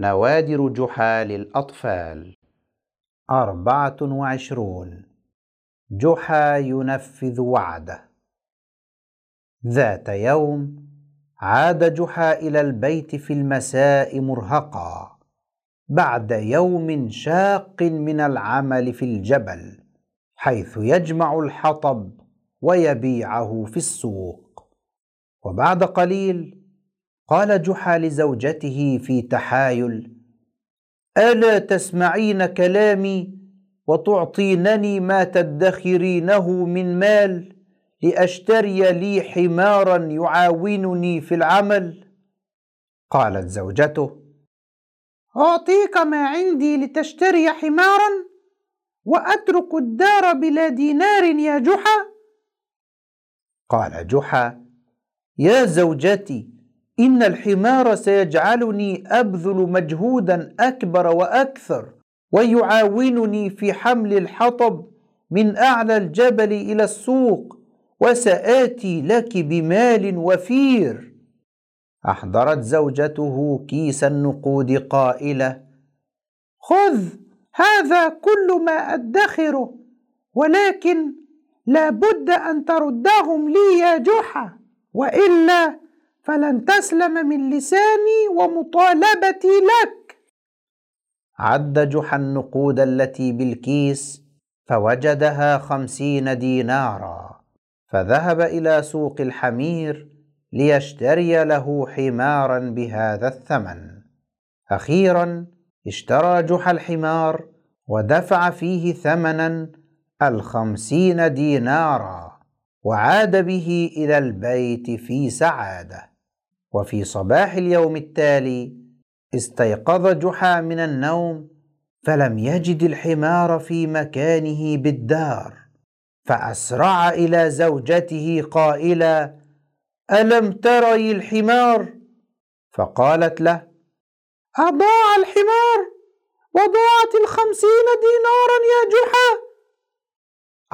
نوادر جحا للأطفال أربعة وعشرون. جحا ينفذ وعده. ذات يوم عاد جحا إلى البيت في المساء مرهقا. بعد يوم شاق من العمل في الجبل حيث يجمع الحطب ويبيعه في السوق. وبعد قليل قال جحا لزوجته في تحايل ألا تسمعين كلامي وتعطينني ما تدخرينه من مال لأشتري لي حمارا يعاونني في العمل؟ قالت زوجته أعطيك ما عندي لتشتري حمارا وأترك الدار بلا دينار يا جحا؟ قال جحا يا زوجتي إن الحمار سيجعلني أبذل مجهودا أكبر وأكثر ويعاونني في حمل الحطب من أعلى الجبل إلى السوق وسآتي لك بمال وفير. أحضرت زوجته كيس النقود قائلة خذ هذا كل ما أدخره ولكن لا بد أن تردهم لي يا جحا وإلا فلن تسلم من لساني ومطالبتي لك. عد جحا النقود التي بالكيس فوجدها خمسين دينارا فذهب إلى سوق الحمير ليشتري له حمارا بهذا الثمن. أخيرا اشترى جحا الحمار ودفع فيه ثمنا الخمسين دينارا وعاد به إلى البيت في سعادة. وفي صباح اليوم التالي استيقظ جحا من النوم فلم يجد الحمار في مكانه بالدار فأسرع إلى زوجته قائلا ألم تري الحمار؟ فقالت له أضاع الحمار وضاعت الخمسين دينارا يا جحا.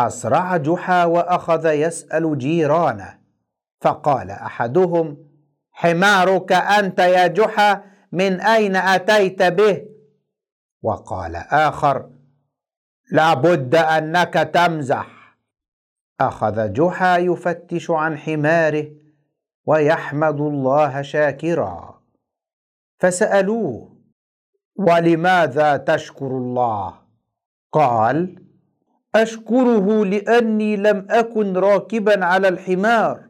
أسرع جحا وأخذ يسأل جيرانه فقال أحدهم حمارك أنت يا جحا من أين أتيت به؟ وقال آخر لابد أنك تمزح. أخذ جحا يفتش عن حماره ويحمد الله شاكرا. فسألوه ولماذا تشكر الله؟ قال أشكره لأني لم أكن راكبا على الحمار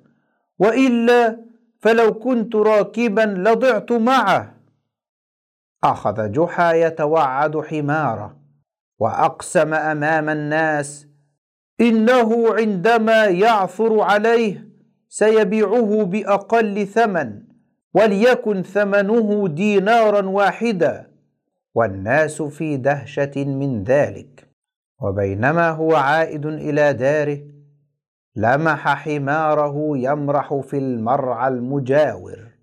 وإلا فلو كنت راكبا لضعت معه. أخذ جحا يتوعد حماره وأقسم أمام الناس. إنه عندما يعثر عليه سيبيعه بأقل ثمن وليكن ثمنه دينارا واحدا. والناس في دهشة من ذلك. وبينما هو عائد إلى داره لمح حماره يمرح في المرعى المجاور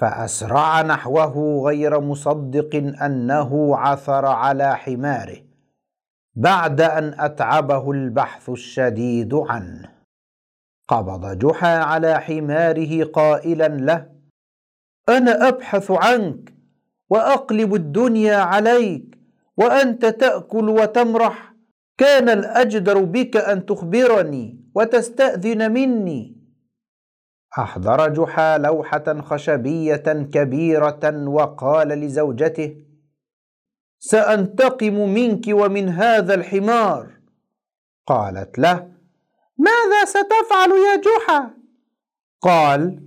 فأسرع نحوه غير مصدق أنه عثر على حماره بعد أن أتعبه البحث الشديد عنه. قبض جحا على حماره قائلا له أنا أبحث عنك وأقلب الدنيا عليك وأنت تأكل وتمرح كان الأجدر بك أن تخبرني. وتستأذن مني. أحضر جحا لوحة خشبية كبيرة وقال لزوجته سأنتقم منك ومن هذا الحمار. قالت له ماذا ستفعل يا جحا؟ قال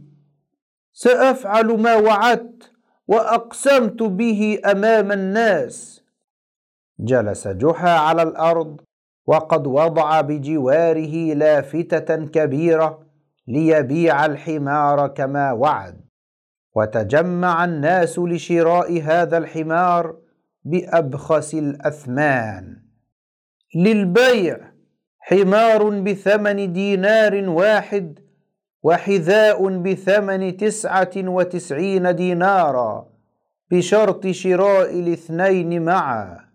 سأفعل ما وعدت وأقسمت به أمام الناس. جلس جحا على الأرض وقد وضع بجواره لافتة كبيرة ليبيع الحمار كما وعد. وتجمع الناس لشراء هذا الحمار بأبخس الأثمان. للبيع حمار بثمن دينار واحد وحذاء بثمن تسعة وتسعين دينارا بشرط شراء الاثنين معا.